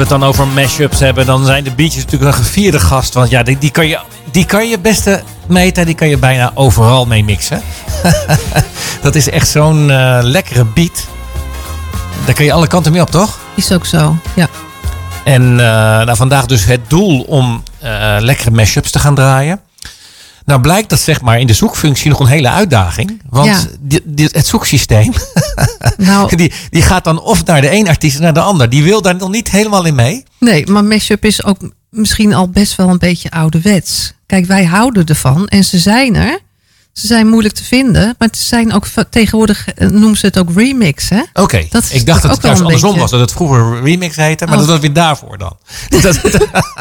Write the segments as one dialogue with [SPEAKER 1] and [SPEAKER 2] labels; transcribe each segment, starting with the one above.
[SPEAKER 1] we het dan over mashups hebben, dan zijn de beaches natuurlijk een gevierde gast. Want ja, die, die, kan, je, die kan je beste meta, die kan je bijna overal mee mixen. dat is echt zo'n eh, lekkere beat. Daar kan je alle kanten mee op, toch?
[SPEAKER 2] Is ook zo, ja.
[SPEAKER 1] En uh, nou, vandaag dus het doel om uh, lekkere mashups te gaan draaien. Nou blijkt dat zeg maar in de zoekfunctie nog een hele uitdaging. Want
[SPEAKER 2] Ja.
[SPEAKER 1] die, die- het zoeksysteem,
[SPEAKER 2] Nou,
[SPEAKER 1] die, die gaat dan of naar de een artiest naar de ander. Die wil daar nog niet helemaal in mee.
[SPEAKER 2] nee, maar mashup is ook misschien al best wel een beetje ouderwets. Kijk, wij houden ervan en ze zijn er. Ze zijn moeilijk te vinden, maar ze zijn ook tegenwoordig eh, noemen ze het ook remix, hè?
[SPEAKER 1] Oké,
[SPEAKER 2] Dat is
[SPEAKER 1] ik dacht dat het juist andersom
[SPEAKER 2] beetje-
[SPEAKER 1] was. Dat het vroeger remix heette, maar
[SPEAKER 2] Oh.
[SPEAKER 1] dat was weer daarvoor dan.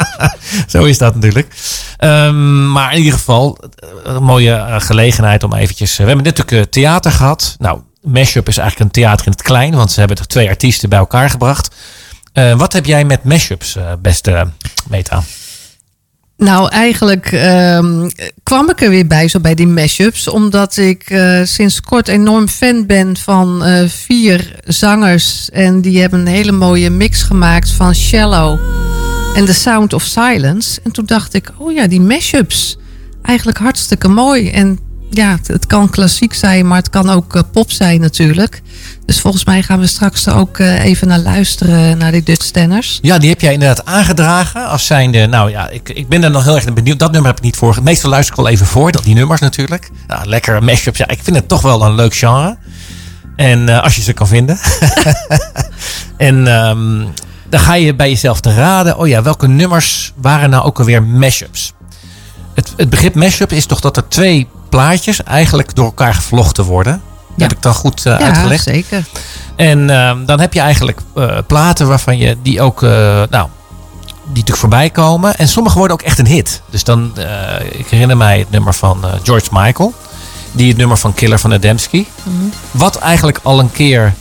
[SPEAKER 1] Zo is dat natuurlijk. Ehm, maar in ieder geval, eh, een mooie eh, gelegenheid om eventjes... we hebben net natuurlijk theater gehad. Nou, Mashup is eigenlijk een theater in het klein, want ze hebben er twee artiesten bij elkaar gebracht. Wat heb jij met mashups, beste Meta?
[SPEAKER 2] Nou, eigenlijk ehm, kwam ik er weer bij, zo bij die mashups. Omdat ik eh, sinds kort enorm fan ben van eh, vier zangers. En die hebben een hele mooie mix gemaakt van Shallow en The Sound of Silence. En toen dacht ik, oh ja, die mashups. Eigenlijk hartstikke mooi. En ja, het, kan klassiek zijn, maar het kan ook eh, pop zijn natuurlijk. Dus volgens mij gaan we straks er ook eh, even naar luisteren, naar die Dutch Tenners.
[SPEAKER 1] Ja, die heb jij inderdaad aangedragen als zijnde... Nou ja, ik, ik ben er nog heel erg benieuwd. Dat nummer heb ik niet voor. Meestal luister ik wel even voor, dat die nummers natuurlijk. Nou, lekkere mashups. Ja, ik vind het toch wel een leuk genre. En eh, als je ze kan vinden. en ehm, dan ga je bij jezelf te raden. Oh ja, welke nummers waren nou ook alweer mashups? Het, het begrip mashup is toch dat er twee plaatjes eigenlijk door elkaar gevlochten worden.
[SPEAKER 2] Ja.
[SPEAKER 1] Heb ik dan goed eh,
[SPEAKER 2] Ja,
[SPEAKER 1] uitgelegd?
[SPEAKER 2] zeker.
[SPEAKER 1] En ehm, dan heb je eigenlijk eh, platen waarvan je die ook, eh, nou, die natuurlijk voorbij komen. En sommige worden ook echt een hit. Dus dan, ik herinner mij het nummer van George Michael. Die het nummer van Killer van Adamski. Wat eigenlijk al een keer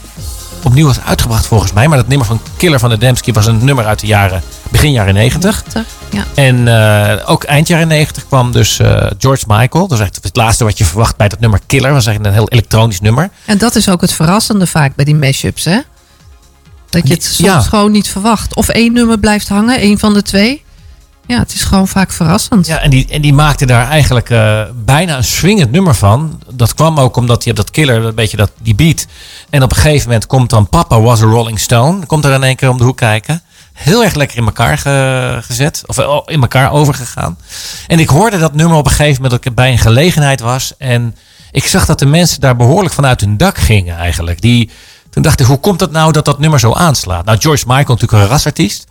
[SPEAKER 1] opnieuw was uitgebracht volgens mij. Maar dat nummer van Killer van Adamski was een nummer uit de jaren, begin jaren 90.
[SPEAKER 2] Ja.
[SPEAKER 1] En eh, ook eind jaren 90 kwam dus eh, George Michael. Dat is eigenlijk het laatste wat je verwacht bij dat nummer Killer. Dat was eigenlijk een heel elektronisch nummer.
[SPEAKER 2] En dat is ook het verrassende vaak bij die mashups, hè? Dat je het soms
[SPEAKER 1] Ja.
[SPEAKER 2] gewoon niet verwacht. Of één nummer blijft hangen, één van de twee. Ja, het is gewoon vaak verrassend.
[SPEAKER 1] Ja, en die, en die maakte daar eigenlijk eh, bijna een swingend nummer van. Dat kwam ook omdat je dat killer, een beetje dat, die beat. En op een gegeven moment komt dan Papa Was a Rolling Stone. Komt er in één keer om de hoek kijken. Heel erg lekker in elkaar ge- gezet. Of eh, in elkaar overgegaan. En ik hoorde dat nummer op een gegeven moment dat ik bij een gelegenheid was. En ik zag dat de mensen daar behoorlijk vanuit hun dak gingen eigenlijk. Die, toen dacht ik, hoe komt het nou dat dat nummer zo aanslaat? Nou, George Michael natuurlijk een rasartiest.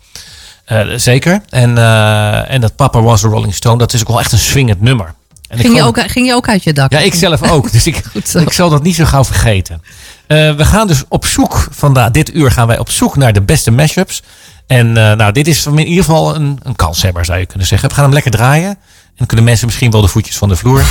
[SPEAKER 1] Eh, zeker. En, eh, en dat Papa Was a Rolling Stone, dat is ook wel echt een swingend nummer. En
[SPEAKER 2] Ging je, ook, ging je ook uit je dak?
[SPEAKER 1] ja, ik zelf ook. Dus ik, ik zal dat niet zo gauw vergeten. Eh, we gaan dus op zoek, vandaag, dit uur gaan wij op zoek naar de beste mashups. En nou, dit is in ieder geval een, een kanshebber, zou je kunnen zeggen. We gaan hem lekker draaien. En dan kunnen mensen misschien wel de voetjes van de vloer.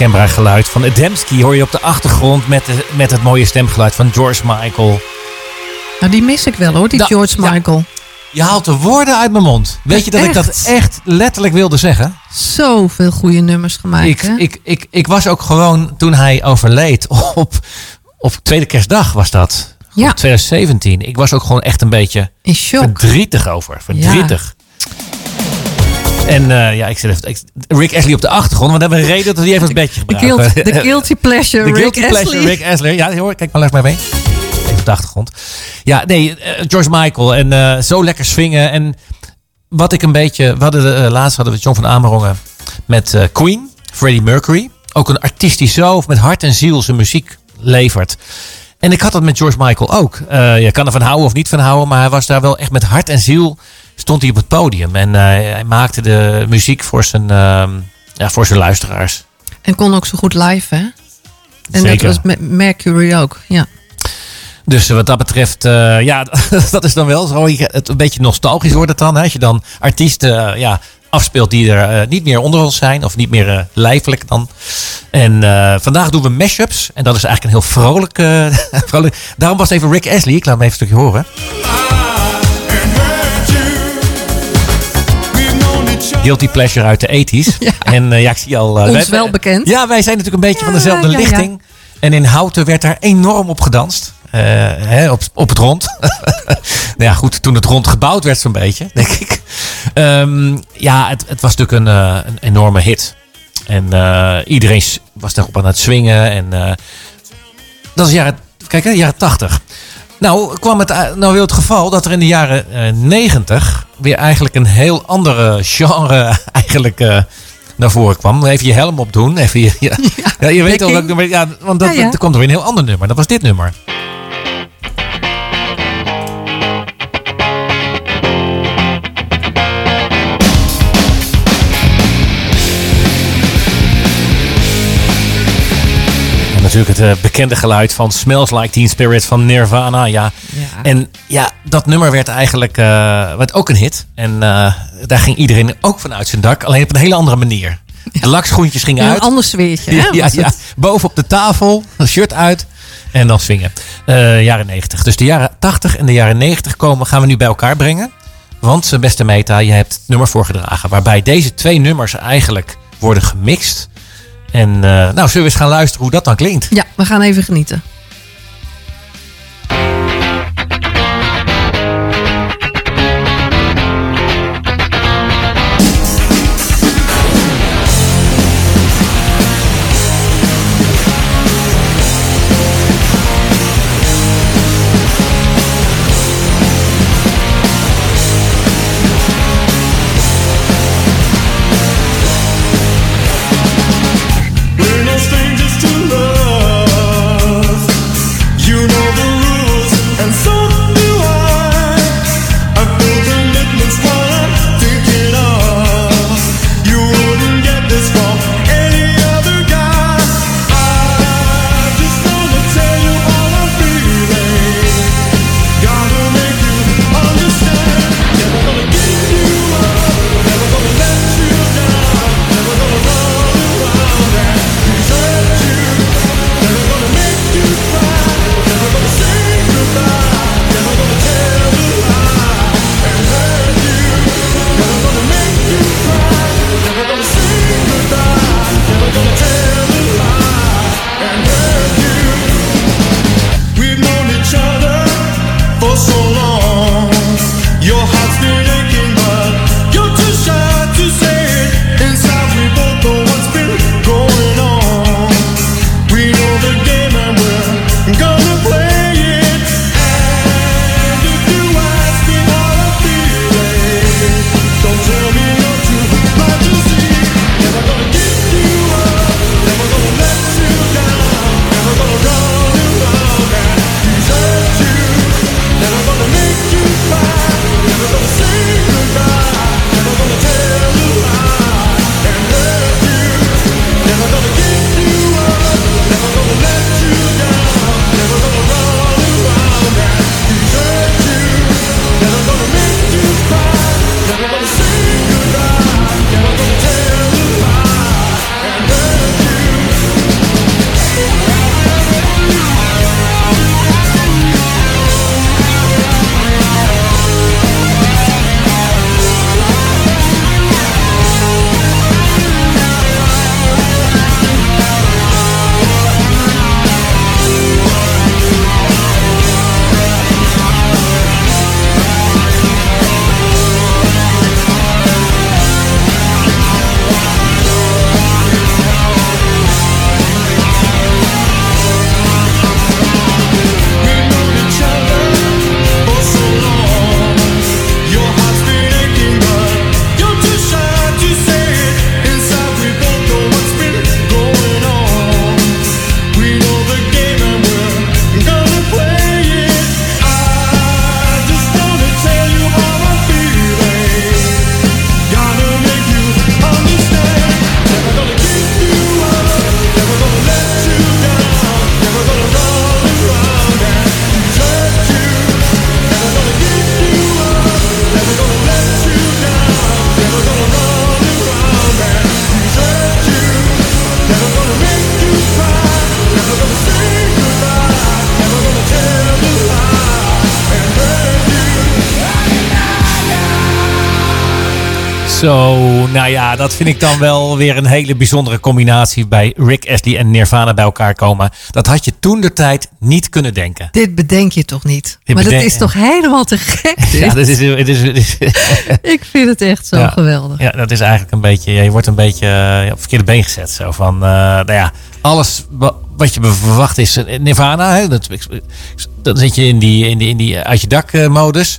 [SPEAKER 1] Het onmiskenbaar geluid van Adamski hoor je op de achtergrond met, de, met het mooie stemgeluid van George Michael.
[SPEAKER 2] Nou, die mis ik wel hoor, die
[SPEAKER 1] Da-
[SPEAKER 2] George
[SPEAKER 1] ja.
[SPEAKER 2] Michael.
[SPEAKER 1] Je haalt de woorden uit mijn mond. Weet je dat ik dat
[SPEAKER 2] Echt?
[SPEAKER 1] letterlijk wilde zeggen?
[SPEAKER 2] Zoveel goede nummers gemaakt.
[SPEAKER 1] Ik,
[SPEAKER 2] hè?
[SPEAKER 1] ik, ik, ik was ook gewoon toen hij overleed op, op tweede kerstdag was dat.
[SPEAKER 2] Ja.
[SPEAKER 1] Op 2017. Ik was ook gewoon echt een beetje
[SPEAKER 2] in shock.
[SPEAKER 1] verdrietig over. Verdrietig. En eh, ja, ik zit even. ik- Rick Astley op de achtergrond, want we hebben een reden dat hij even een beetje
[SPEAKER 2] De
[SPEAKER 1] gebruikt.
[SPEAKER 2] de guilty pleasure,
[SPEAKER 1] De
[SPEAKER 2] Rick
[SPEAKER 1] guilty pleasure. Rick Astley. Ja, hoor, kijk maar langs mij mee. Even op de achtergrond. Ja, nee, eh, George Michael. En eh, zo lekker swingen. En wat ik een beetje... We hadden, eh, laatst hadden we John van Amerongen met Queen, Freddie Mercury. Ook een artiest die zo met hart en ziel zijn muziek levert. En ik had dat met George Michael ook. Je kan ervan houden of niet van houden, maar hij was daar wel echt met hart en ziel stond hij op het podium. En eh, hij maakte de muziek voor zijn, ehm, ja, voor zijn luisteraars.
[SPEAKER 2] En kon ook zo goed live, hè? En
[SPEAKER 1] Zeker.
[SPEAKER 2] dat was met Mercury ook, ja.
[SPEAKER 1] Dus wat dat betreft, eh, ja, dat is dan wel zo. Het, een beetje nostalgisch wordt het dan. Hè? Als je dan artiesten eh, ja, afspeelt die er eh, niet meer onder ons zijn. Of niet meer eh, lijfelijk dan. En eh, vandaag doen we mashups. En dat is eigenlijk een heel vrolijk, eh, vrolijk. Daarom was even Rick Astley. Ik laat hem even een stukje horen. Guilty Pleasure uit de 80s.
[SPEAKER 2] Ja.
[SPEAKER 1] En eh, ja, ik zie al... eh,
[SPEAKER 2] Ons
[SPEAKER 1] wij-
[SPEAKER 2] wel bekend.
[SPEAKER 1] Ja, wij zijn natuurlijk een beetje van dezelfde
[SPEAKER 2] ja,
[SPEAKER 1] lichting. En in Houten werd daar enorm op gedanst. Eh, hè, op, op het rond. nou ja, goed, toen het rond gebouwd werd zo'n beetje, denk ik. Ehm, ja, het, het was natuurlijk een, een enorme hit. En iedereen was daarop aan het swingen. En dat is jaren, kijk, hè, jaren 80. Nou, kwam het, eh, nou wil het geval dat er in de jaren eh, 90 weer eigenlijk een heel andere genre eigenlijk eh, naar voren kwam. Even je helm opdoen. Even je, ja, ja, je weet al welk nummer. Ja, want dat,
[SPEAKER 2] Ja, ja.
[SPEAKER 1] er kwam er weer een heel ander nummer. Dat was dit nummer. Natuurlijk het eh, bekende geluid van Smells Like Teen Spirit van Nirvana. Ja.
[SPEAKER 2] Ja.
[SPEAKER 1] En ja, dat nummer werd eigenlijk eh, werd ook een hit. En eh, daar ging iedereen ook van uit zijn dak. Alleen op een hele andere manier. De lakschoentjes gingen
[SPEAKER 2] In
[SPEAKER 1] uit.
[SPEAKER 2] een ander sfeertje, hè?
[SPEAKER 1] Ja, ja, ja. Boven op de tafel, een shirt uit en dan swingen. Jaren 90. Dus de jaren 80 en de jaren 90 komen, gaan we nu bij elkaar brengen. Want, beste Meta, je hebt het nummer voorgedragen. Waarbij deze twee nummers eigenlijk worden gemixt. En eh, nou, zullen we eens gaan luisteren hoe dat dan klinkt?
[SPEAKER 2] Ja, we gaan even genieten.
[SPEAKER 1] Zo, nou ja, dat vind ik dan wel weer een hele bijzondere combinatie bij Rick Astley en Nirvana bij elkaar komen. Dat had je toen de tijd niet kunnen denken.
[SPEAKER 2] Dit bedenk je toch niet?
[SPEAKER 1] Dit
[SPEAKER 2] maar dat is toch helemaal te gek? dit?
[SPEAKER 1] Ja, dat is, het is,
[SPEAKER 2] Ik vind het echt zo
[SPEAKER 1] Ja.
[SPEAKER 2] geweldig.
[SPEAKER 1] ja, dat is eigenlijk een beetje, je wordt een beetje eh, ja, op het verkeerde been gezet. Zo van, eh, nou ja, alles wa- wat je verwacht is eh, Nirvana. Hè, dat, dan zit je in die, in die, in die uit je dak modus.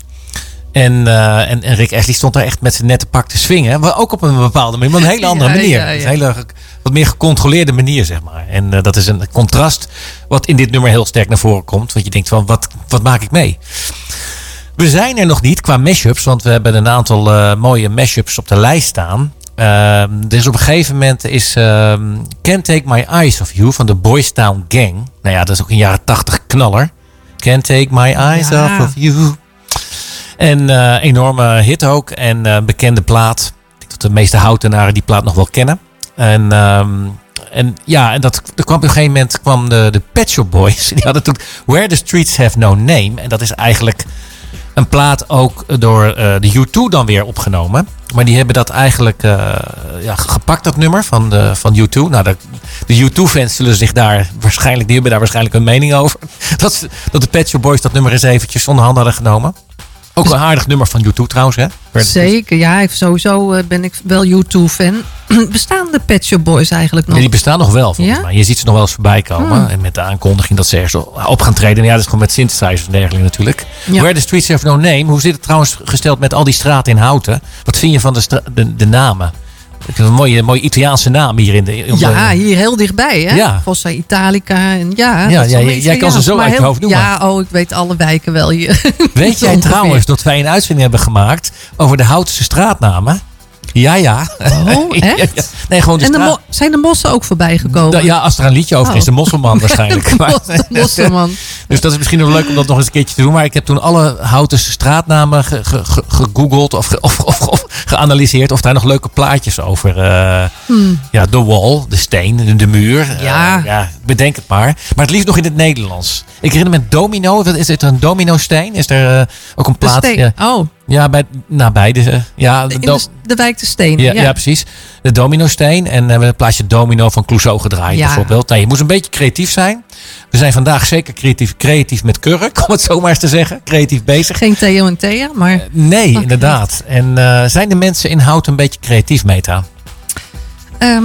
[SPEAKER 1] En, eh, en, en Rick Astley stond daar echt met zijn nette pak te swingen. Maar ook op een bepaalde manier, maar een hele andere
[SPEAKER 2] Ja,
[SPEAKER 1] manier.
[SPEAKER 2] ja, ja.
[SPEAKER 1] Een hele wat meer gecontroleerde manier, zeg maar. En eh, dat is een contrast wat in dit nummer heel sterk naar voren komt. Want je denkt van, wat, wat maak ik mee? We zijn er nog niet qua mashups, want we hebben een aantal eh, mooie mashups op de lijst staan. Ehm, dus op een gegeven moment is ehm, Can't Take My Eyes Off You van de Boys Town Gang. Nou ja, dat is ook een jaren 80 knaller. Can't Take My Eyes. Off of You. En eh, enorme hit ook en eh, bekende plaat. Ik denk dat de meeste houtenaren die plaat nog wel kennen. En, ehm, en ja, en dat, er kwam op een gegeven moment kwam de, de Pet Shop Boys. Die hadden toen Where the Streets Have No Name. En dat is eigenlijk een plaat ook door eh, de U2 dan weer opgenomen. Maar die hebben dat eigenlijk ja, gepakt, dat nummer van, de, van U2. Nou, de, de U2-fans zullen zich daar waarschijnlijk, die hebben daar waarschijnlijk een mening over. Dat, dat de Pet Shop Boys dat nummer eens eventjes onder handen hadden genomen. Ook een aardig nummer van U2 trouwens, hè? Streets-
[SPEAKER 2] Zeker, ja. Sowieso eh, ben ik wel U2-fan. Bestaan de Pet Shop Boys eigenlijk nog?
[SPEAKER 1] Nee, die bestaan nog wel volgens
[SPEAKER 2] Ja?
[SPEAKER 1] mij. Je ziet ze nog wel eens voorbij komen.
[SPEAKER 2] Hmm.
[SPEAKER 1] En met de aankondiging dat ze ergens op gaan treden. En ja, dat is gewoon met synthesizers en dergelijke natuurlijk.
[SPEAKER 2] Ja.
[SPEAKER 1] Where the Streets Have No Name. Hoe zit het trouwens gesteld met al die straten in Houten? Wat vind je van de, de, de namen? Ik heb een mooie, mooie Italiaanse naam hier in de...
[SPEAKER 2] Ja, hier heel dichtbij, hè?
[SPEAKER 1] Ja.
[SPEAKER 2] Fossa Italica. En ja,
[SPEAKER 1] Ja,
[SPEAKER 2] is
[SPEAKER 1] jij- jij kan ze zo uit je hoofd noemen.
[SPEAKER 2] Ja, oh, ik weet alle wijken wel hier.
[SPEAKER 1] Weet jij trouwens dat wij een uitzending hebben gemaakt over de Houtense straatnamen? Ja, ja.
[SPEAKER 2] Oh, echt?
[SPEAKER 1] Ja, ja. Nee, gewoon de
[SPEAKER 2] En de zijn de mossen ook voorbij gekomen?
[SPEAKER 1] Da- ja, als er een liedje over
[SPEAKER 2] Oh.
[SPEAKER 1] is, de Mosselman waarschijnlijk.
[SPEAKER 2] De mosselman.
[SPEAKER 1] Dus dat is misschien nog leuk om dat nog eens een keertje te doen. Maar ik heb toen alle Houtense straatnamen ge- ge- ge- gegoogeld of, of, of, of geanalyseerd. Of daar nog leuke plaatjes over. eh, Ja, de wall, de steen, de, de muur. Eh,
[SPEAKER 2] Hmm. Ja.
[SPEAKER 1] bedenk het maar. Maar het liefst nog in het Nederlands. Ik herinner me domino. Is het een domino steen? Is er eh, ook een plaat?
[SPEAKER 2] Oh,
[SPEAKER 1] ja, bij, nou, beide. eh, Ja, de
[SPEAKER 2] de, de wijk de Steen.
[SPEAKER 1] ja, ja. precies. De domino-steen. En we hebben een plaatje domino van Clouseau gedraaid
[SPEAKER 2] Ja.
[SPEAKER 1] bijvoorbeeld. Nou, je moet een beetje creatief zijn. We zijn vandaag zeker creatief, creatief met kurk, om het zo maar eens te zeggen. Creatief bezig.
[SPEAKER 2] Geen Theo en Thea, maar
[SPEAKER 1] Nee,
[SPEAKER 2] Oké.
[SPEAKER 1] inderdaad. En eh, zijn de mensen in Hout een beetje creatief, Meta?
[SPEAKER 2] Ehm,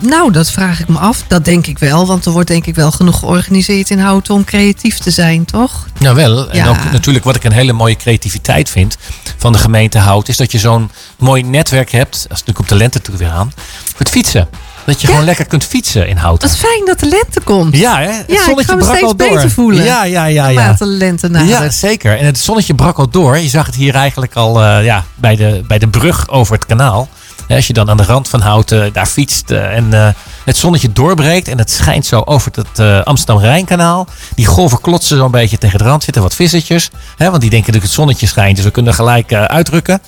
[SPEAKER 2] nou, dat vraag ik me af. Dat denk ik wel, want er wordt denk ik wel genoeg georganiseerd in Houten om creatief te zijn, toch?
[SPEAKER 1] Nou wel. En
[SPEAKER 2] Ja.
[SPEAKER 1] ook natuurlijk wat ik een hele mooie creativiteit vind van de gemeente Hout... is dat je zo'n mooi netwerk hebt, als natuurlijk op de lente toe weer aan... voor het fietsen. Dat je
[SPEAKER 2] Ja.
[SPEAKER 1] gewoon lekker kunt fietsen in Houten.
[SPEAKER 2] Wat fijn dat de lente komt.
[SPEAKER 1] Ja, hè? Het zonnetje
[SPEAKER 2] ga me
[SPEAKER 1] brak
[SPEAKER 2] steeds
[SPEAKER 1] al door.
[SPEAKER 2] beter voelen.
[SPEAKER 1] Ja, ja, ja. ja.
[SPEAKER 2] De lente nadert.
[SPEAKER 1] Ja, zeker. En het zonnetje brak al door. Je zag het hier eigenlijk al eh, ja, bij, de, bij de brug over het kanaal. Als je dan aan de rand van Houten daar fietst eh, en eh, het zonnetje doorbreekt en het schijnt zo over het eh, Amsterdam-Rijnkanaal. Die golven klotsen zo'n beetje tegen de rand. Zitten wat vissertjes, hè, want die denken dat het zonnetje schijnt, dus we kunnen gelijk eh, uitdrukken.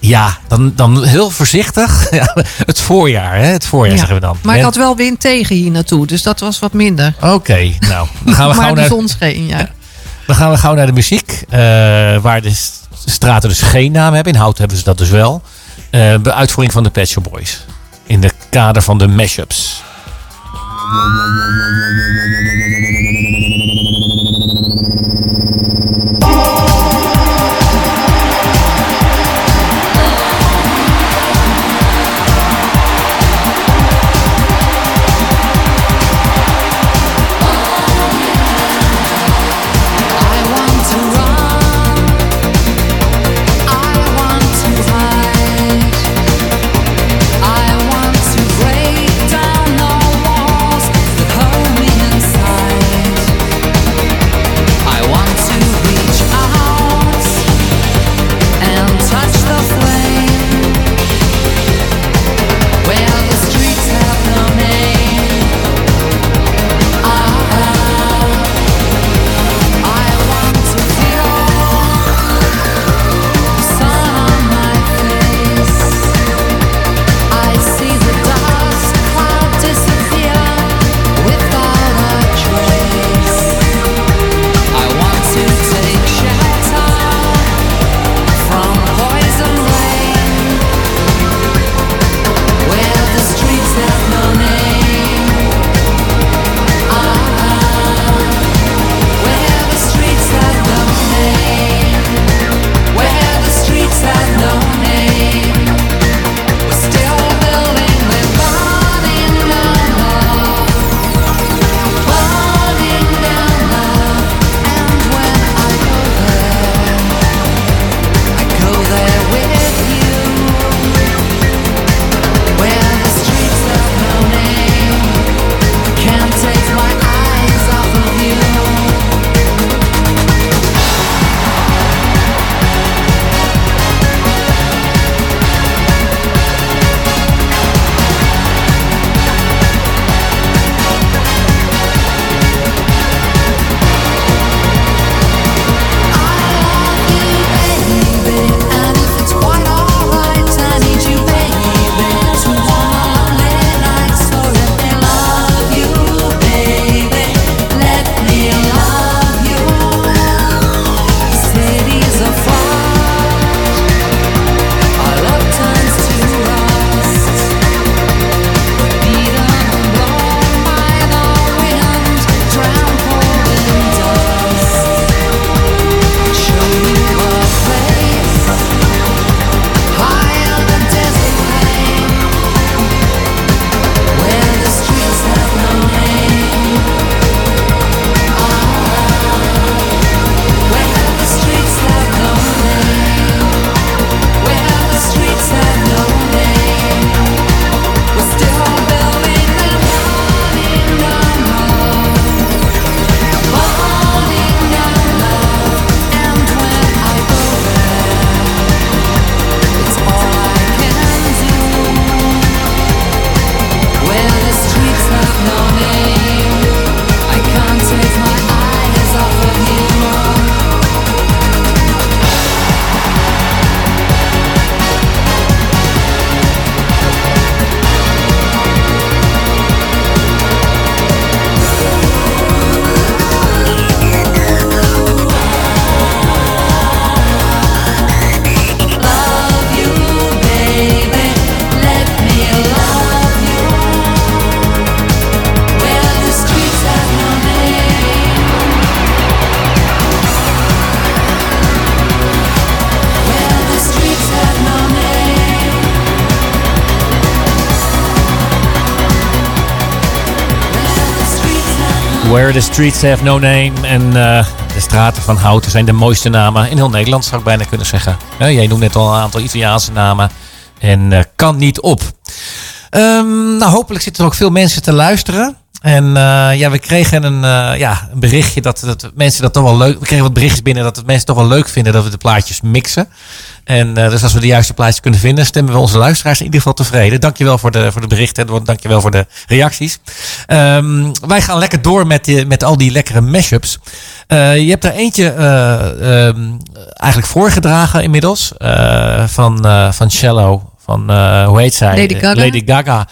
[SPEAKER 1] Ja, dan, dan heel voorzichtig. Ja, het voorjaar, hè? het voorjaar
[SPEAKER 2] Ja.
[SPEAKER 1] zeggen we dan.
[SPEAKER 2] Maar ik had wel wind tegen hier naartoe, dus dat was wat minder.
[SPEAKER 1] Oké, nou, dan gaan we
[SPEAKER 2] maar
[SPEAKER 1] gauw
[SPEAKER 2] de
[SPEAKER 1] naar...
[SPEAKER 2] zon scheen, ja.
[SPEAKER 1] Dan gaan we gauw naar de muziek. eh, waar de straten dus geen naam hebben. In Hout hebben ze dat dus wel. Eh, de uitvoering van de Pet Shop Boys. In de kader van de mashups. The Streets Have No Name. En eh, de straten van Houten zijn de mooiste namen in heel Nederland, zou ik bijna kunnen zeggen. Jij noemt net al een aantal Italiaanse namen. En eh, kan niet op. Ehm, nou, hopelijk zitten er ook veel mensen te luisteren. En eh, ja, we kregen een, eh, ja, een berichtje dat, dat mensen dat toch wel leuk... We kregen wat berichtjes binnen dat het mensen toch wel leuk vinden dat we de plaatjes mixen. En eh, dus als we de juiste plaatjes kunnen vinden, stemmen we onze luisteraars in ieder geval tevreden. Dankjewel voor de, voor de berichten. Dankjewel voor de reacties. Ehm, wij gaan lekker door met, die, met al die lekkere mashups. Je hebt er eentje eh, ehm, eigenlijk voorgedragen inmiddels. van, van Shallow. Van, hoe heet zij?
[SPEAKER 2] Lady Gaga.
[SPEAKER 1] Lady Gaga.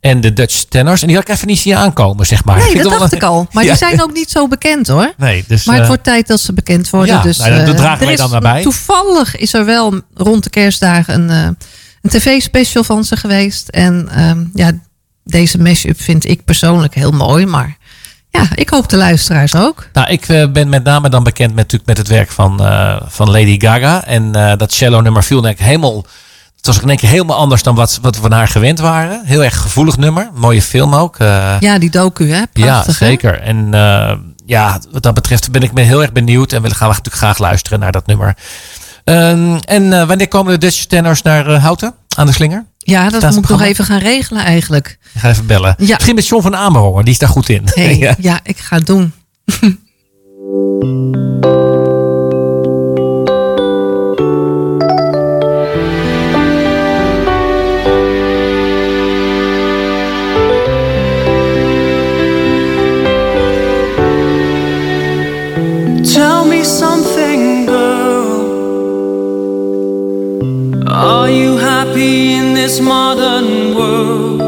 [SPEAKER 1] En de Dutch Tenors. En die had ik even niet zien aankomen, zeg maar.
[SPEAKER 2] Nee, dat dacht ik al. Maar die zijn ook niet zo bekend hoor.
[SPEAKER 1] Nee, dus,
[SPEAKER 2] Maar het
[SPEAKER 1] eh,
[SPEAKER 2] wordt tijd dat ze bekend worden.
[SPEAKER 1] ja,
[SPEAKER 2] dus,
[SPEAKER 1] nou, dat
[SPEAKER 2] eh,
[SPEAKER 1] dragen wij dan maar bij.
[SPEAKER 2] Toevallig is er wel rond de kerstdagen een, eh, een tv-special van ze geweest. En ehm, ja, deze mashup vind ik persoonlijk heel mooi. Maar ja, ik hoop de luisteraars ook.
[SPEAKER 1] Nou, ik ben met name dan bekend met, natuurlijk met het werk van, van Lady Gaga. En dat cello nummer viel denk ik helemaal... Het was ook in één keer helemaal anders dan wat, wat we van haar gewend waren. Heel erg gevoelig nummer. Mooie film ook. eh,
[SPEAKER 2] Ja, die docu hè, prachtig
[SPEAKER 1] ja,
[SPEAKER 2] hè?
[SPEAKER 1] zeker. En eh, ja, wat dat betreft ben ik me heel erg benieuwd. En we gaan we natuurlijk graag luisteren naar dat nummer. Ehm, en eh, wanneer komen de Dutch tenors naar Houten? Aan de slinger?
[SPEAKER 2] Ja, dat
[SPEAKER 1] Staat
[SPEAKER 2] moet ik nog even gaan regelen eigenlijk.
[SPEAKER 1] Ik ga even bellen.
[SPEAKER 2] Ja.
[SPEAKER 1] Misschien met John van Amerongen. Die is daar goed in.
[SPEAKER 2] Hey,
[SPEAKER 1] Ja.
[SPEAKER 2] ja. ik ga het doen.
[SPEAKER 3] this modern world?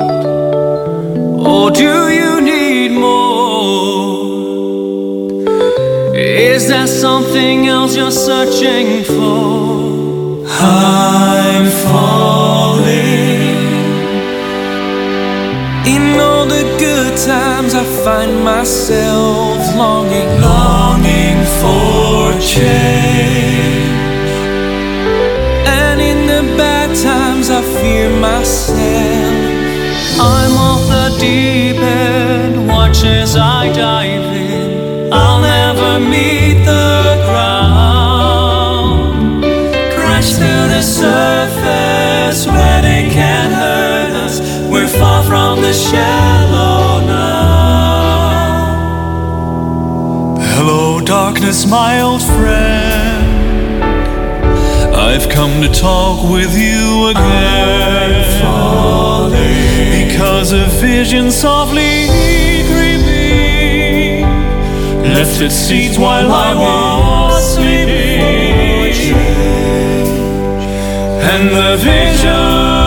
[SPEAKER 3] Or do you need more? Is there something else you're searching for? I'm falling. In all the good times, I find myself longing, longing for change. And in the bad times, I fear myself. I'm off the deep end, watch as I dive in. I'll never meet the ground. Crash to the surface where they can't hurt us. We're far from the shallow now. Hello, darkness, my old friend. I've come to talk with you again. Because a vision softly creeping left its seeds while I was sleeping. And the vision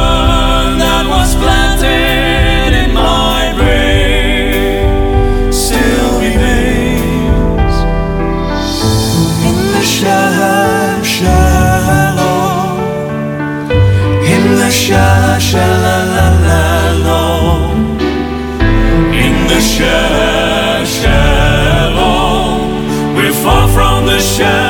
[SPEAKER 3] shallow, shallow, in the shallow, shallow. We're far from the shallow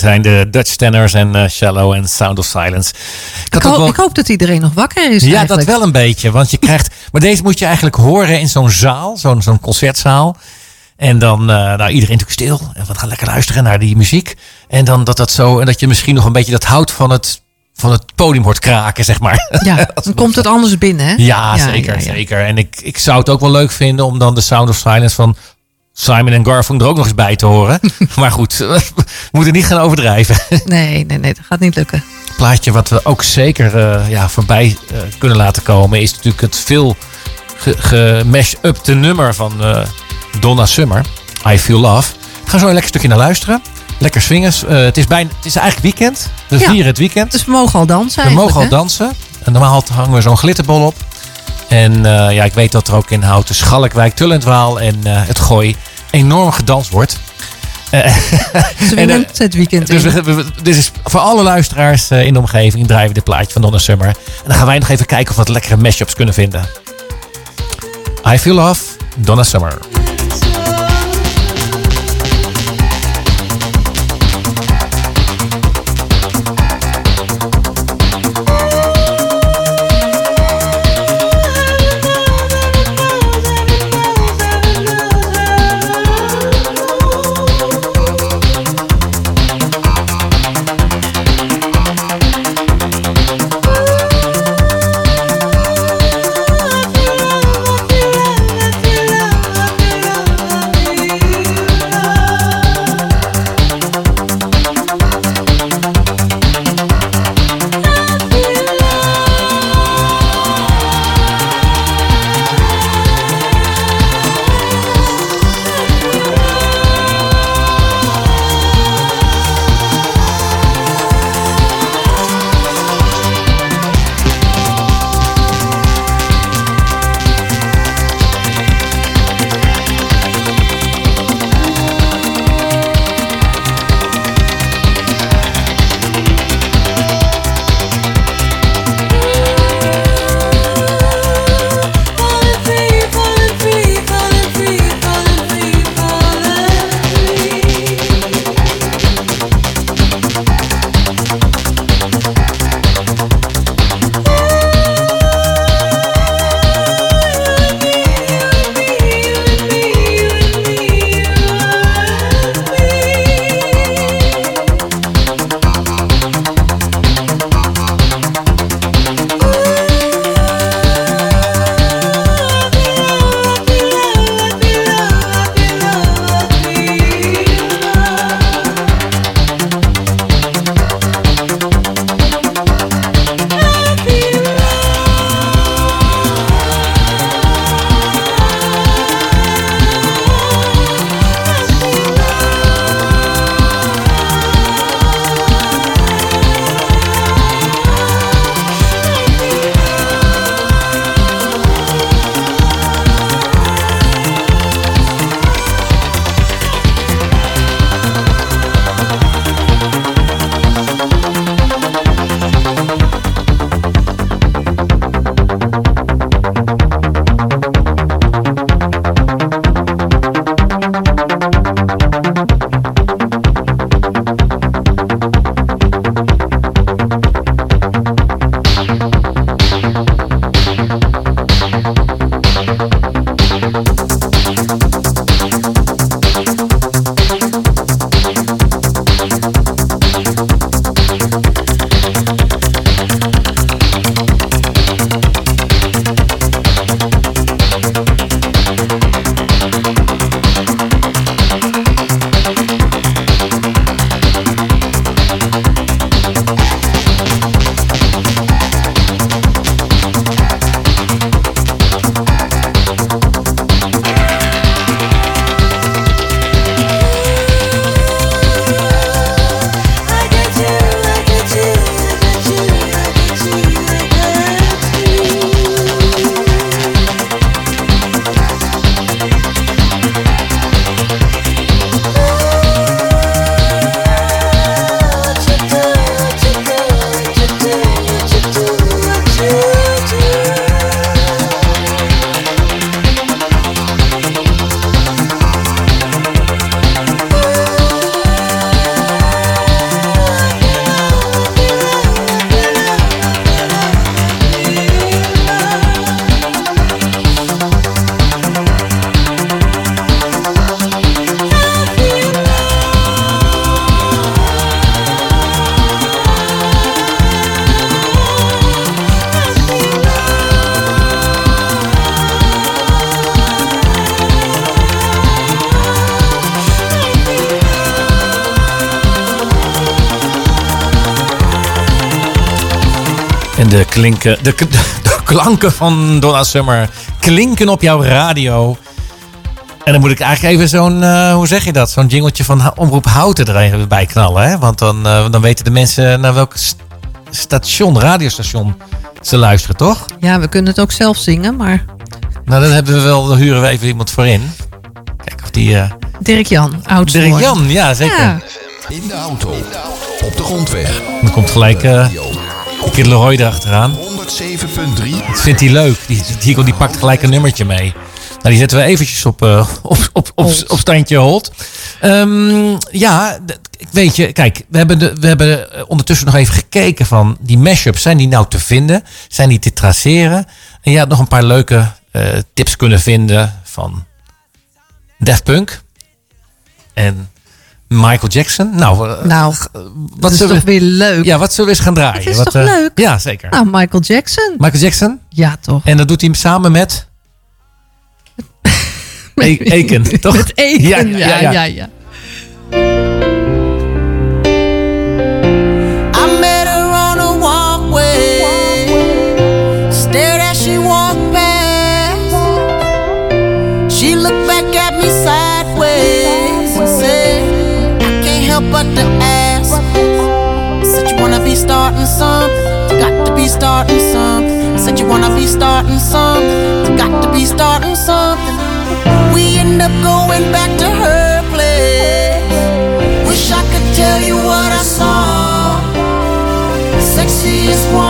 [SPEAKER 1] dat zijn de Dutch Tenors en eh, Shallow en Sound of Silence. Ik
[SPEAKER 2] Ik, hoop,
[SPEAKER 1] wel-
[SPEAKER 2] ik hoop dat iedereen nog wakker is
[SPEAKER 1] Ja,
[SPEAKER 2] eigenlijk.
[SPEAKER 1] dat wel een beetje. Want je krijgt. Maar deze moet je eigenlijk horen in zo'n zaal, zo'n zo'n concertzaal. En dan, eh, nou, iedereen natuurlijk stil. En we gaan lekker luisteren naar die muziek. En dan dat dat zo. En dat je misschien nog een beetje dat hout van het, van het podium hoort kraken, zeg maar.
[SPEAKER 2] Ja, dan komt het anders binnen, hè?
[SPEAKER 1] Ja, zeker,
[SPEAKER 2] ja, ja.
[SPEAKER 1] zeker. En ik, ik zou het ook wel leuk vinden om dan de Sound of Silence van Simon en Garfunkel er ook nog eens bij te horen. maar goed, we moeten niet gaan overdrijven.
[SPEAKER 2] Nee, nee, nee, dat gaat niet lukken.
[SPEAKER 1] plaatje wat we ook zeker eh, ja, voorbij eh, kunnen laten komen... is natuurlijk het veel gemashed-up nummer van eh, Donna Summer. I Feel Love. We gaan zo een lekker stukje naar luisteren. Lekker swingen. Eh, het, is bijna, het is eigenlijk weekend. We
[SPEAKER 2] Ja.
[SPEAKER 1] vieren het weekend.
[SPEAKER 2] Dus we mogen al dansen
[SPEAKER 1] we mogen al
[SPEAKER 2] hè?
[SPEAKER 1] dansen. En normaal hangen we zo'n glitterbol op. En ja, ik weet dat er ook in Houten, Schalkwijk, Tullentwaal en het Gooi enorm gedanst wordt.
[SPEAKER 2] Zwingend het weekend
[SPEAKER 1] Dus,
[SPEAKER 2] in.
[SPEAKER 1] we, we- we- dit is voor alle luisteraars eh, in de omgeving draaien we dit plaatje van Donna Summer. En dan gaan wij nog even kijken of we wat lekkere mashups kunnen vinden. I Feel Love, Donna Summer. En de, klinken, de, de klanken van Donna Summer klinken op jouw radio. En dan moet ik eigenlijk even zo'n, eh, hoe zeg je dat? Zo'n jingeltje van Omroep Houten er even bij knallen. Hè? Want dan, eh, dan weten de mensen naar welk st- station, radiostation ze luisteren, toch?
[SPEAKER 2] Ja, we kunnen het ook zelf zingen, maar
[SPEAKER 1] Nou, dan hebben we wel, dan huren we even iemand voor in. Kijk of die... eh
[SPEAKER 2] Dirk Jan, oud
[SPEAKER 1] Dirk Jan, ja zeker.
[SPEAKER 2] Ja.
[SPEAKER 4] In de auto. Op de grondweg.
[SPEAKER 1] Dan komt gelijk eh Kid Leroy erachteraan.
[SPEAKER 4] 107.3.
[SPEAKER 1] Dat vindt hij leuk. Die, die, die pakt gelijk een nummertje mee. Nou, die zetten we eventjes op, eh, op, op, op, op standje hold. Ehm, ja, weet je, kijk, we hebben, de, we hebben eh, ondertussen nog even gekeken van die mashups. Zijn die nou te vinden? Zijn die te traceren? En je had nog een paar leuke eh, tips kunnen vinden van Daft Punk en Michael Jackson. Nou, eh,
[SPEAKER 2] Nou,
[SPEAKER 1] wat
[SPEAKER 2] is toch
[SPEAKER 1] we,
[SPEAKER 2] weer leuk.
[SPEAKER 1] ja, wat zullen we eens gaan draaien?
[SPEAKER 2] Het is
[SPEAKER 1] Wat,
[SPEAKER 2] toch
[SPEAKER 1] eh,
[SPEAKER 2] leuk?
[SPEAKER 1] Ja, zeker.
[SPEAKER 2] Nou, Michael Jackson.
[SPEAKER 1] Michael Jackson.
[SPEAKER 2] Ja, toch.
[SPEAKER 1] En dat doet hij samen met... E- Eken, toch?
[SPEAKER 2] Met Eken,
[SPEAKER 1] Ja,
[SPEAKER 2] ja,
[SPEAKER 1] ja,
[SPEAKER 2] ja,
[SPEAKER 1] ja.
[SPEAKER 2] ja.
[SPEAKER 5] Be starting something. Said you wanna be starting something, got to be starting something. We end up going back to her place. Wish I could tell you what I saw. Sexiest woman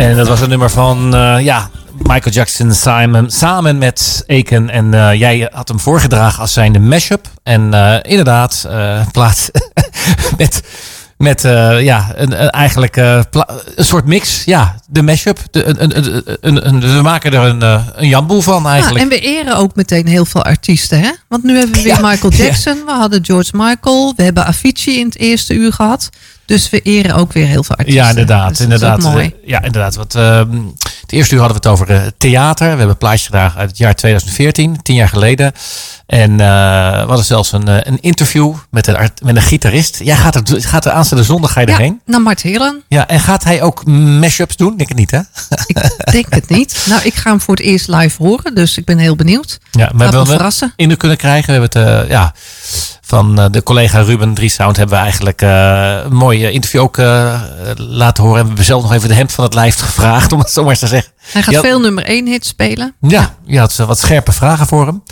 [SPEAKER 1] En dat was een nummer van, eh, ja, Michael Jackson Simon, samen met Aiken. En eh, jij had hem voorgedragen als zijnde mashup. En eh, inderdaad, plaats met, met ja, een, een, eigenlijk een soort mix. Ja, de mashup. De, een, een, we maken er een, een jamboel van
[SPEAKER 2] Ja,
[SPEAKER 1] eigenlijk.
[SPEAKER 2] en we eren ook meteen heel veel artiesten, hè? Want nu hebben we weer
[SPEAKER 1] Ja,
[SPEAKER 2] Michael
[SPEAKER 1] ja.
[SPEAKER 2] Jackson, we hadden George Michael, we hebben Avicii in het eerste uur gehad. Dus we eren ook weer heel veel artiesten.
[SPEAKER 1] Ja, inderdaad.
[SPEAKER 2] Dus is
[SPEAKER 1] inderdaad.
[SPEAKER 2] mooi.
[SPEAKER 1] Eh, Ja, inderdaad. Want, ehm, het eerste uur hadden we het over eh, theater. We hebben een plaatje gedaan uit het jaar 2014, tien jaar geleden. En eh, we hadden zelfs een, eh, een interview met een, art- met een gitarist. Jij gaat er, gaat er aanstaande zondag ga je
[SPEAKER 2] Ja,
[SPEAKER 1] erheen.
[SPEAKER 2] naar Mart Heren.
[SPEAKER 1] Ja, en gaat hij ook mashups doen? Denk het niet, hè?
[SPEAKER 2] Ik denk het niet. Nou, ik ga hem voor het eerst live horen, dus ik ben heel benieuwd.
[SPEAKER 1] Ja,
[SPEAKER 2] Gaat
[SPEAKER 1] we hebben
[SPEAKER 2] verrassen.
[SPEAKER 1] in kunnen krijgen. We hebben het, ja, van eh, de collega Ruben Driesound hebben we eigenlijk eh, een mooi eh, interview ook laten horen. En we hebben zelf nog even de hemd van het lijf gevraagd, om het zo maar eens te zeggen.
[SPEAKER 2] Hij gaat veel nummer 1 hits spelen.
[SPEAKER 1] Ja, je had wat scherpe vragen voor hem.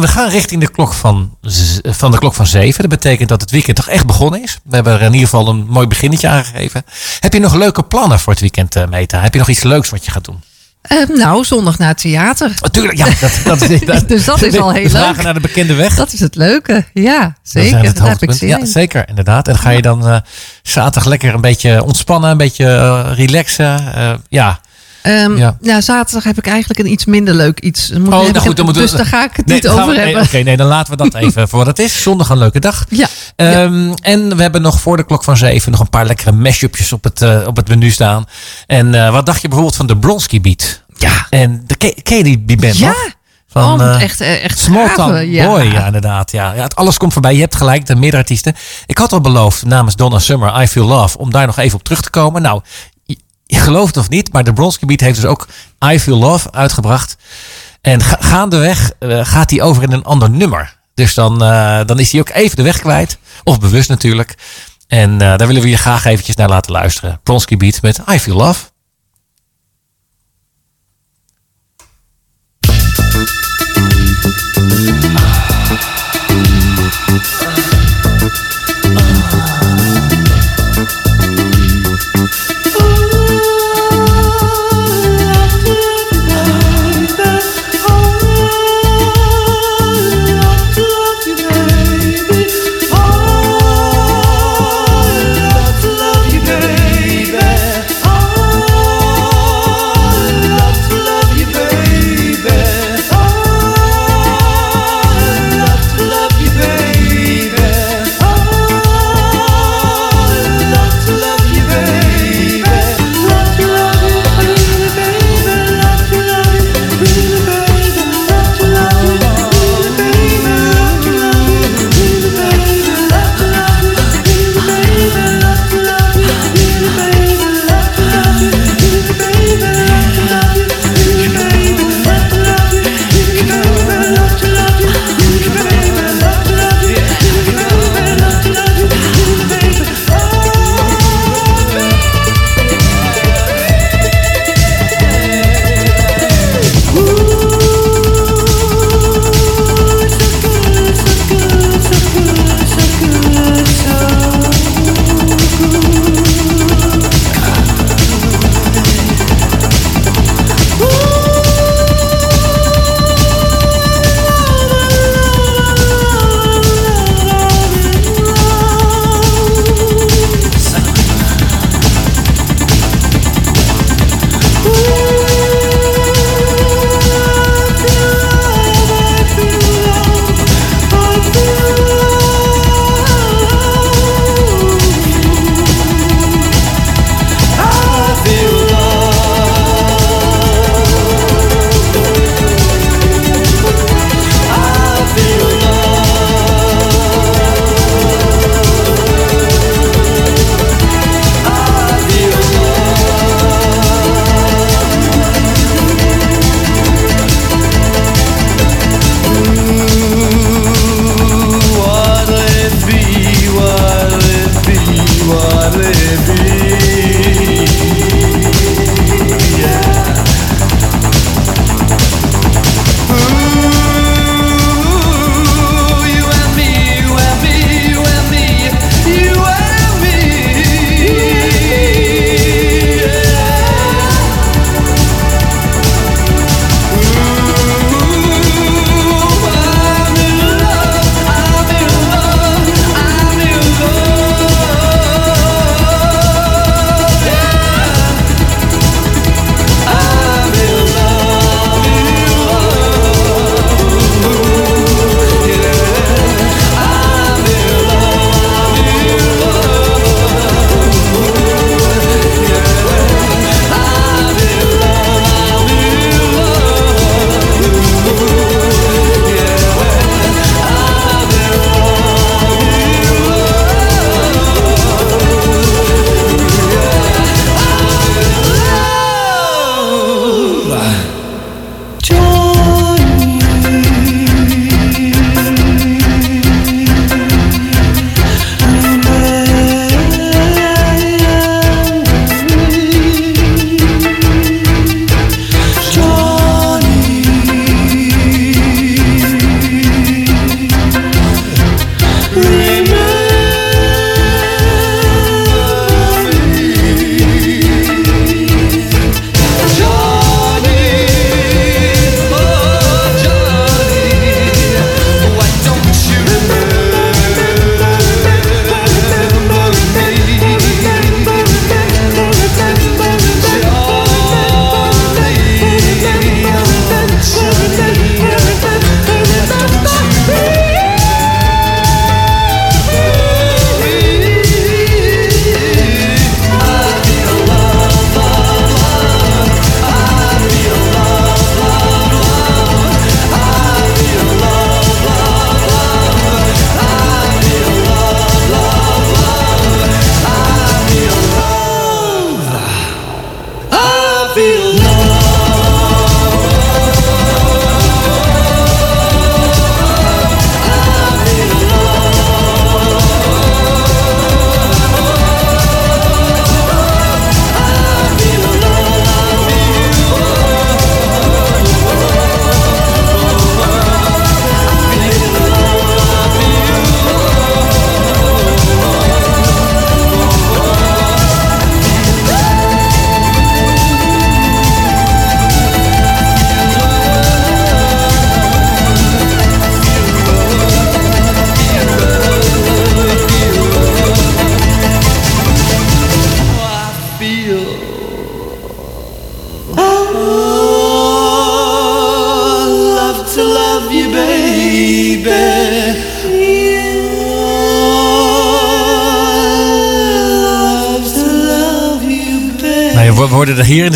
[SPEAKER 1] We gaan richting de klok van, van de klok van zeven. Dat betekent dat het weekend toch echt begonnen is. We hebben er in ieder geval een mooi beginnetje aangegeven. Heb je nog leuke plannen voor het weekend, Meta? Heb je nog iets leuks wat je gaat doen?
[SPEAKER 2] Eh, nou, zondag naar het theater.
[SPEAKER 1] Natuurlijk, ja. Dat, dat is, dat,
[SPEAKER 2] Dus dat is al heel leuk.
[SPEAKER 1] naar de bekende weg.
[SPEAKER 2] Dat is het leuke. Ja,
[SPEAKER 1] Dat
[SPEAKER 2] zeker. Daar heb ik zin
[SPEAKER 1] Ja, zeker, inderdaad. En ga je dan eh, zaterdag lekker een beetje ontspannen, een beetje eh, relaxen? Eh, ja.
[SPEAKER 2] Ehm,
[SPEAKER 1] Ja.
[SPEAKER 2] ja. zaterdag heb ik eigenlijk een iets minder leuk iets. Moet,
[SPEAKER 1] Oh, nou goed, dan we-
[SPEAKER 2] dus daar ga ik het
[SPEAKER 1] Nee,
[SPEAKER 2] niet
[SPEAKER 1] we-
[SPEAKER 2] over
[SPEAKER 1] nee,
[SPEAKER 2] hebben.
[SPEAKER 1] Oké, nee, dan laten we dat even voor wat het is. Zondag een leuke dag.
[SPEAKER 2] Ja,
[SPEAKER 1] Ehm, En we hebben nog voor de klok van zeven nog een paar lekkere mashupjes op het, eh, op het menu staan. En eh, wat dacht je bijvoorbeeld van de Bronski Beat?
[SPEAKER 2] Ja.
[SPEAKER 1] En de, ken, ken je die, die band
[SPEAKER 2] Ja.
[SPEAKER 1] nog? Van,
[SPEAKER 2] oh,
[SPEAKER 1] eh,
[SPEAKER 2] echt, echt ja.
[SPEAKER 1] Boy, ja inderdaad. Ja. Ja, het alles komt voorbij. Je hebt gelijk, zijn meerdere artiesten. Ik had al beloofd namens Donna Summer, I Feel Love, om daar nog even op terug te komen. Nou, je gelooft of niet, maar de Beat heeft dus ook I Feel Love uitgebracht. En gaandeweg eh, gaat hij over in een ander nummer. Dus dan, eh, dan is hij ook even de weg kwijt. Of bewust natuurlijk. En eh, daar willen we je graag eventjes naar laten luisteren. Bronsky Beat met I Feel Love. Ah.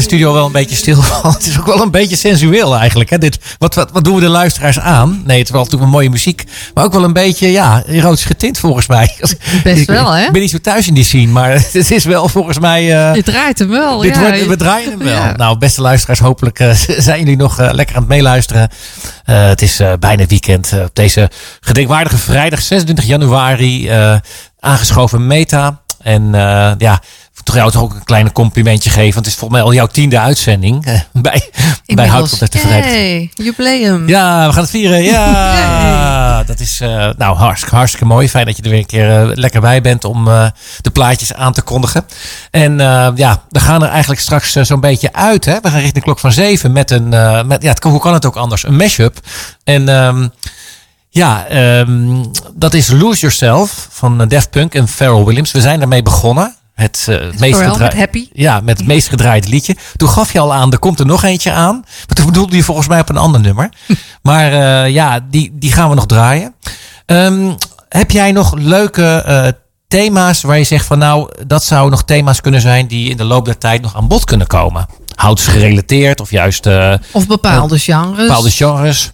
[SPEAKER 1] Studio wel een beetje stil. Het is ook wel een beetje sensueel eigenlijk. Hè? Dit, wat, wat, wat doen we de luisteraars aan? Nee, het is wel natuurlijk een mooie muziek. Maar ook wel een beetje ja, erotisch getint volgens mij.
[SPEAKER 2] Best wel, hè?
[SPEAKER 1] Ik ben niet zo thuis in die scene. Maar het is wel volgens mij... eh,
[SPEAKER 2] Je draait hem wel.
[SPEAKER 1] dit
[SPEAKER 2] ja.
[SPEAKER 1] wordt, we draaien hem wel.
[SPEAKER 2] Ja.
[SPEAKER 1] Nou, beste luisteraars, hopelijk eh, zijn jullie nog eh, lekker aan het meeluisteren. Het is bijna weekend. op deze gedenkwaardige vrijdag 26 januari. aangeschoven Meta. En ja, toch jou toch ook een kleine complimentje geven. Want het is volgens mij al jouw tiende uitzending eh, bij, bij Houtpot uit de Vrijdag.
[SPEAKER 2] Hey, jubileum.
[SPEAKER 1] Ja, we gaan het vieren. Ja, dat is eh, nou hartstikke, hartstikke mooi. Fijn dat je er weer een keer eh, lekker bij bent om eh, de plaatjes aan te kondigen. En eh, ja, we gaan er eigenlijk straks zo'n beetje uit. Hè? We gaan richting de klok van zeven met een, eh, met, ja, het, kan- hoe kan het ook anders? Een mashup. En ehm, ja, ehm, dat is Lose Yourself van Daft Punk en Pharrell Williams. We zijn daarmee begonnen. Het, eh, het meest
[SPEAKER 2] Pharrell
[SPEAKER 1] gedraa-
[SPEAKER 2] met Happy.
[SPEAKER 1] Ja, met het meest gedraaide liedje. Toen gaf je al aan, er komt er nog eentje aan. Maar toen bedoelde je volgens mij op een ander nummer. Maar eh, ja, die, die gaan we nog draaien. Ehm, heb jij nog leuke eh, thema's waar je zegt van nou, dat zouden nog thema's kunnen zijn die in de loop der tijd nog aan bod kunnen komen? Houtsgerelateerd of juist
[SPEAKER 2] Of bepaalde genres.
[SPEAKER 1] bepaalde genres.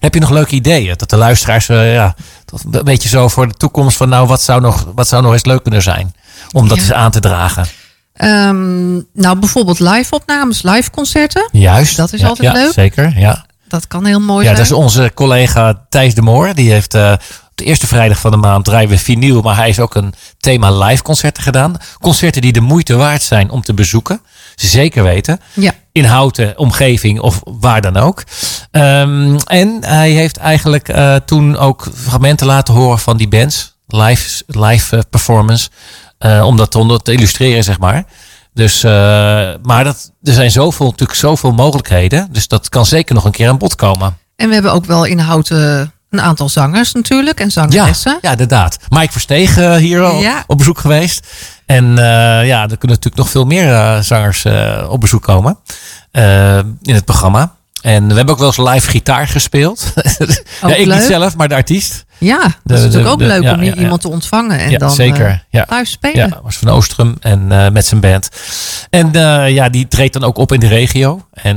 [SPEAKER 1] Heb je nog leuke ideeën? Dat de luisteraars ja, dat een beetje zo voor de toekomst van nou, wat zou nog, wat zou nog eens leuk kunnen zijn? Om dat
[SPEAKER 2] Ja.
[SPEAKER 1] eens aan te dragen.
[SPEAKER 2] Ehm, nou, bijvoorbeeld live opnames, live concerten.
[SPEAKER 1] Juist.
[SPEAKER 2] Dat is
[SPEAKER 1] Ja,
[SPEAKER 2] altijd
[SPEAKER 1] ja,
[SPEAKER 2] leuk.
[SPEAKER 1] Zeker, ja.
[SPEAKER 2] Dat kan heel mooi
[SPEAKER 1] Ja,
[SPEAKER 2] zijn.
[SPEAKER 1] dat is onze collega Thijs de Moor. Die heeft op de eerste vrijdag van de maand draaien we vinyl. Maar hij heeft ook een thema live concerten gedaan. Concerten die de moeite waard zijn om te bezoeken. Zeker weten.
[SPEAKER 2] Ja.
[SPEAKER 1] In houten, omgeving of waar dan ook. Ehm, en hij heeft eigenlijk eh, toen ook fragmenten laten horen van die bands. Live, live eh, performance. Eh, om dat te, illustreren, zeg maar. Dus, eh, maar dat, er zijn zoveel, natuurlijk zoveel mogelijkheden. Dus dat kan zeker nog een keer aan bod komen.
[SPEAKER 2] En we hebben ook wel in Houten een aantal zangers natuurlijk en
[SPEAKER 1] Ja,
[SPEAKER 2] zangeressen.
[SPEAKER 1] ja, inderdaad. Mike Versteeg eh, hier al
[SPEAKER 2] Ja.
[SPEAKER 1] op bezoek geweest. En eh, ja, er kunnen natuurlijk nog veel meer eh, zangers eh, op bezoek komen eh, in het programma. En we hebben ook wel eens live gitaar gespeeld. ja, ik niet zelf, maar de artiest.
[SPEAKER 2] Ja, dat
[SPEAKER 1] De-
[SPEAKER 2] is
[SPEAKER 1] de-
[SPEAKER 2] natuurlijk ook
[SPEAKER 1] de-
[SPEAKER 2] leuk om iemand te ontvangen en
[SPEAKER 1] ja,
[SPEAKER 2] dan
[SPEAKER 1] zeker.
[SPEAKER 2] eh,
[SPEAKER 1] ja.
[SPEAKER 2] live spelen.
[SPEAKER 1] Ja, was van Oostrum en eh, met zijn band. En eh, ja, die treedt dan ook op in de regio. En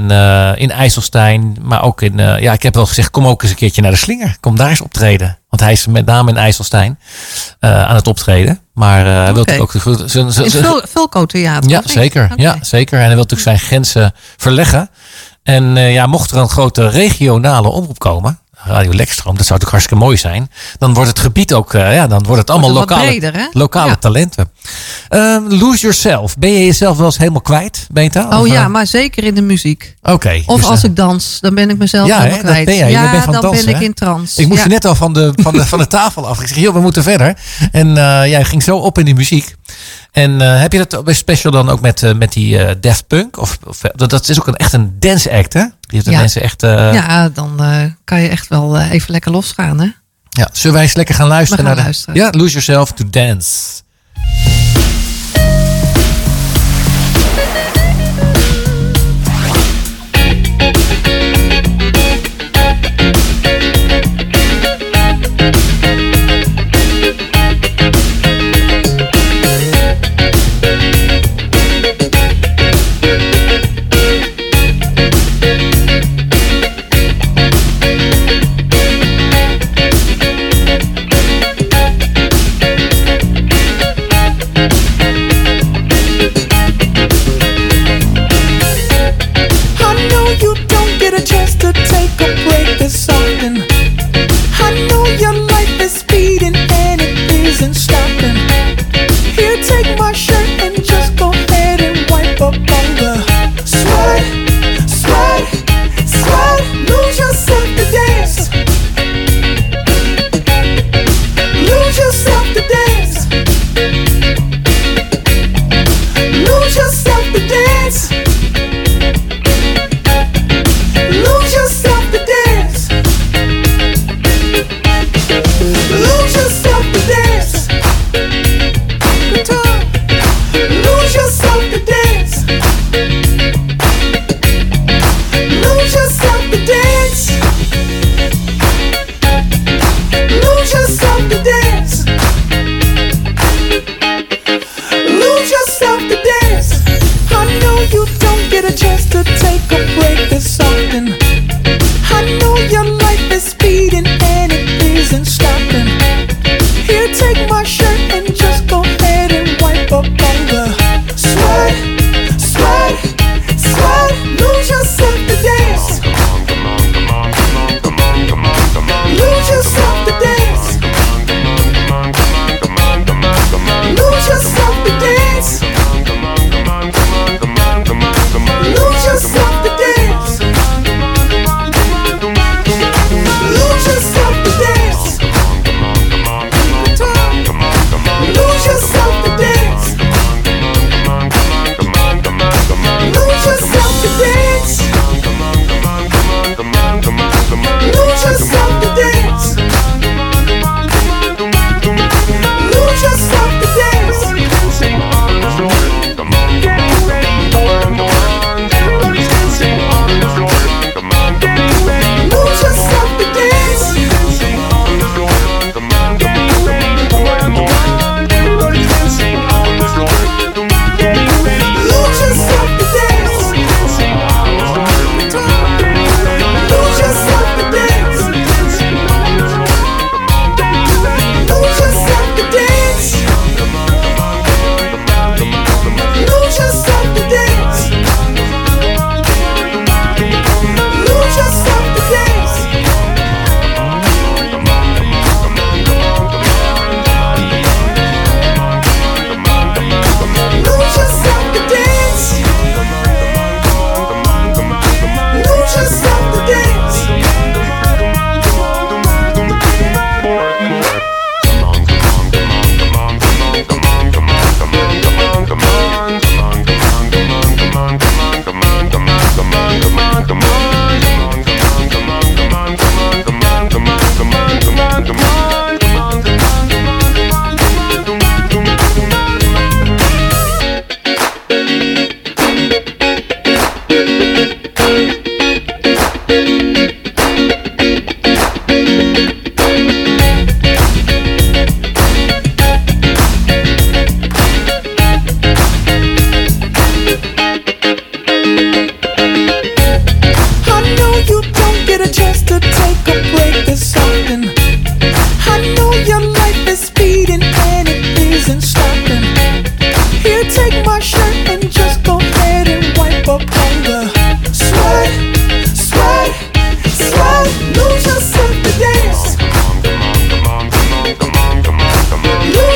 [SPEAKER 1] in IJsselstein, maar ook in... ja, ik heb wel gezegd, kom ook eens een keertje naar de Slinger. Kom daar eens optreden. Want hij is met name in IJsselstein aan het optreden. Maar hij wil ook... zijn-
[SPEAKER 2] Vulco Theater.
[SPEAKER 1] ja, zeker. Ja, zeker. En hij wil natuurlijk zijn grenzen verleggen. En ja, mocht er een grote regionale omroep komen, Radio Lekstroom, dat zou natuurlijk hartstikke mooi zijn. Dan wordt het gebied ook, eh, ja, dan wordt het allemaal
[SPEAKER 2] Wordt het
[SPEAKER 1] lokale,
[SPEAKER 2] breder,
[SPEAKER 1] lokale
[SPEAKER 2] Ja.
[SPEAKER 1] talenten. Ehm, lose yourself. Ben je jezelf wel eens helemaal kwijt, Beta?
[SPEAKER 2] Oh
[SPEAKER 1] Of,
[SPEAKER 2] ja,
[SPEAKER 1] eh,
[SPEAKER 2] maar zeker in de muziek.
[SPEAKER 1] Oké.
[SPEAKER 2] Of
[SPEAKER 1] dus,
[SPEAKER 2] als
[SPEAKER 1] eh,
[SPEAKER 2] ik dans, dan ben ik mezelf
[SPEAKER 1] Ja,
[SPEAKER 2] helemaal kwijt.
[SPEAKER 1] ben jij. Je
[SPEAKER 2] Ja, dan
[SPEAKER 1] dansen,
[SPEAKER 2] ben ik in trance.
[SPEAKER 1] Ik moest je net al van de, van de, van de tafel af. Ik zeg, joh, we moeten verder. En jij ging zo op in die muziek. En eh, heb je dat bij Special dan ook met, eh, met die uh, Punk? Of, of, dat is ook een, echt een dance act, hè? Die
[SPEAKER 2] ja.
[SPEAKER 1] mensen echt,
[SPEAKER 2] ja, dan kan je echt wel even lekker losgaan, hè?
[SPEAKER 1] Ja, zullen wij eens lekker gaan luisteren? Naar
[SPEAKER 2] luisteren.
[SPEAKER 1] Ja, Lose Yourself to Dance.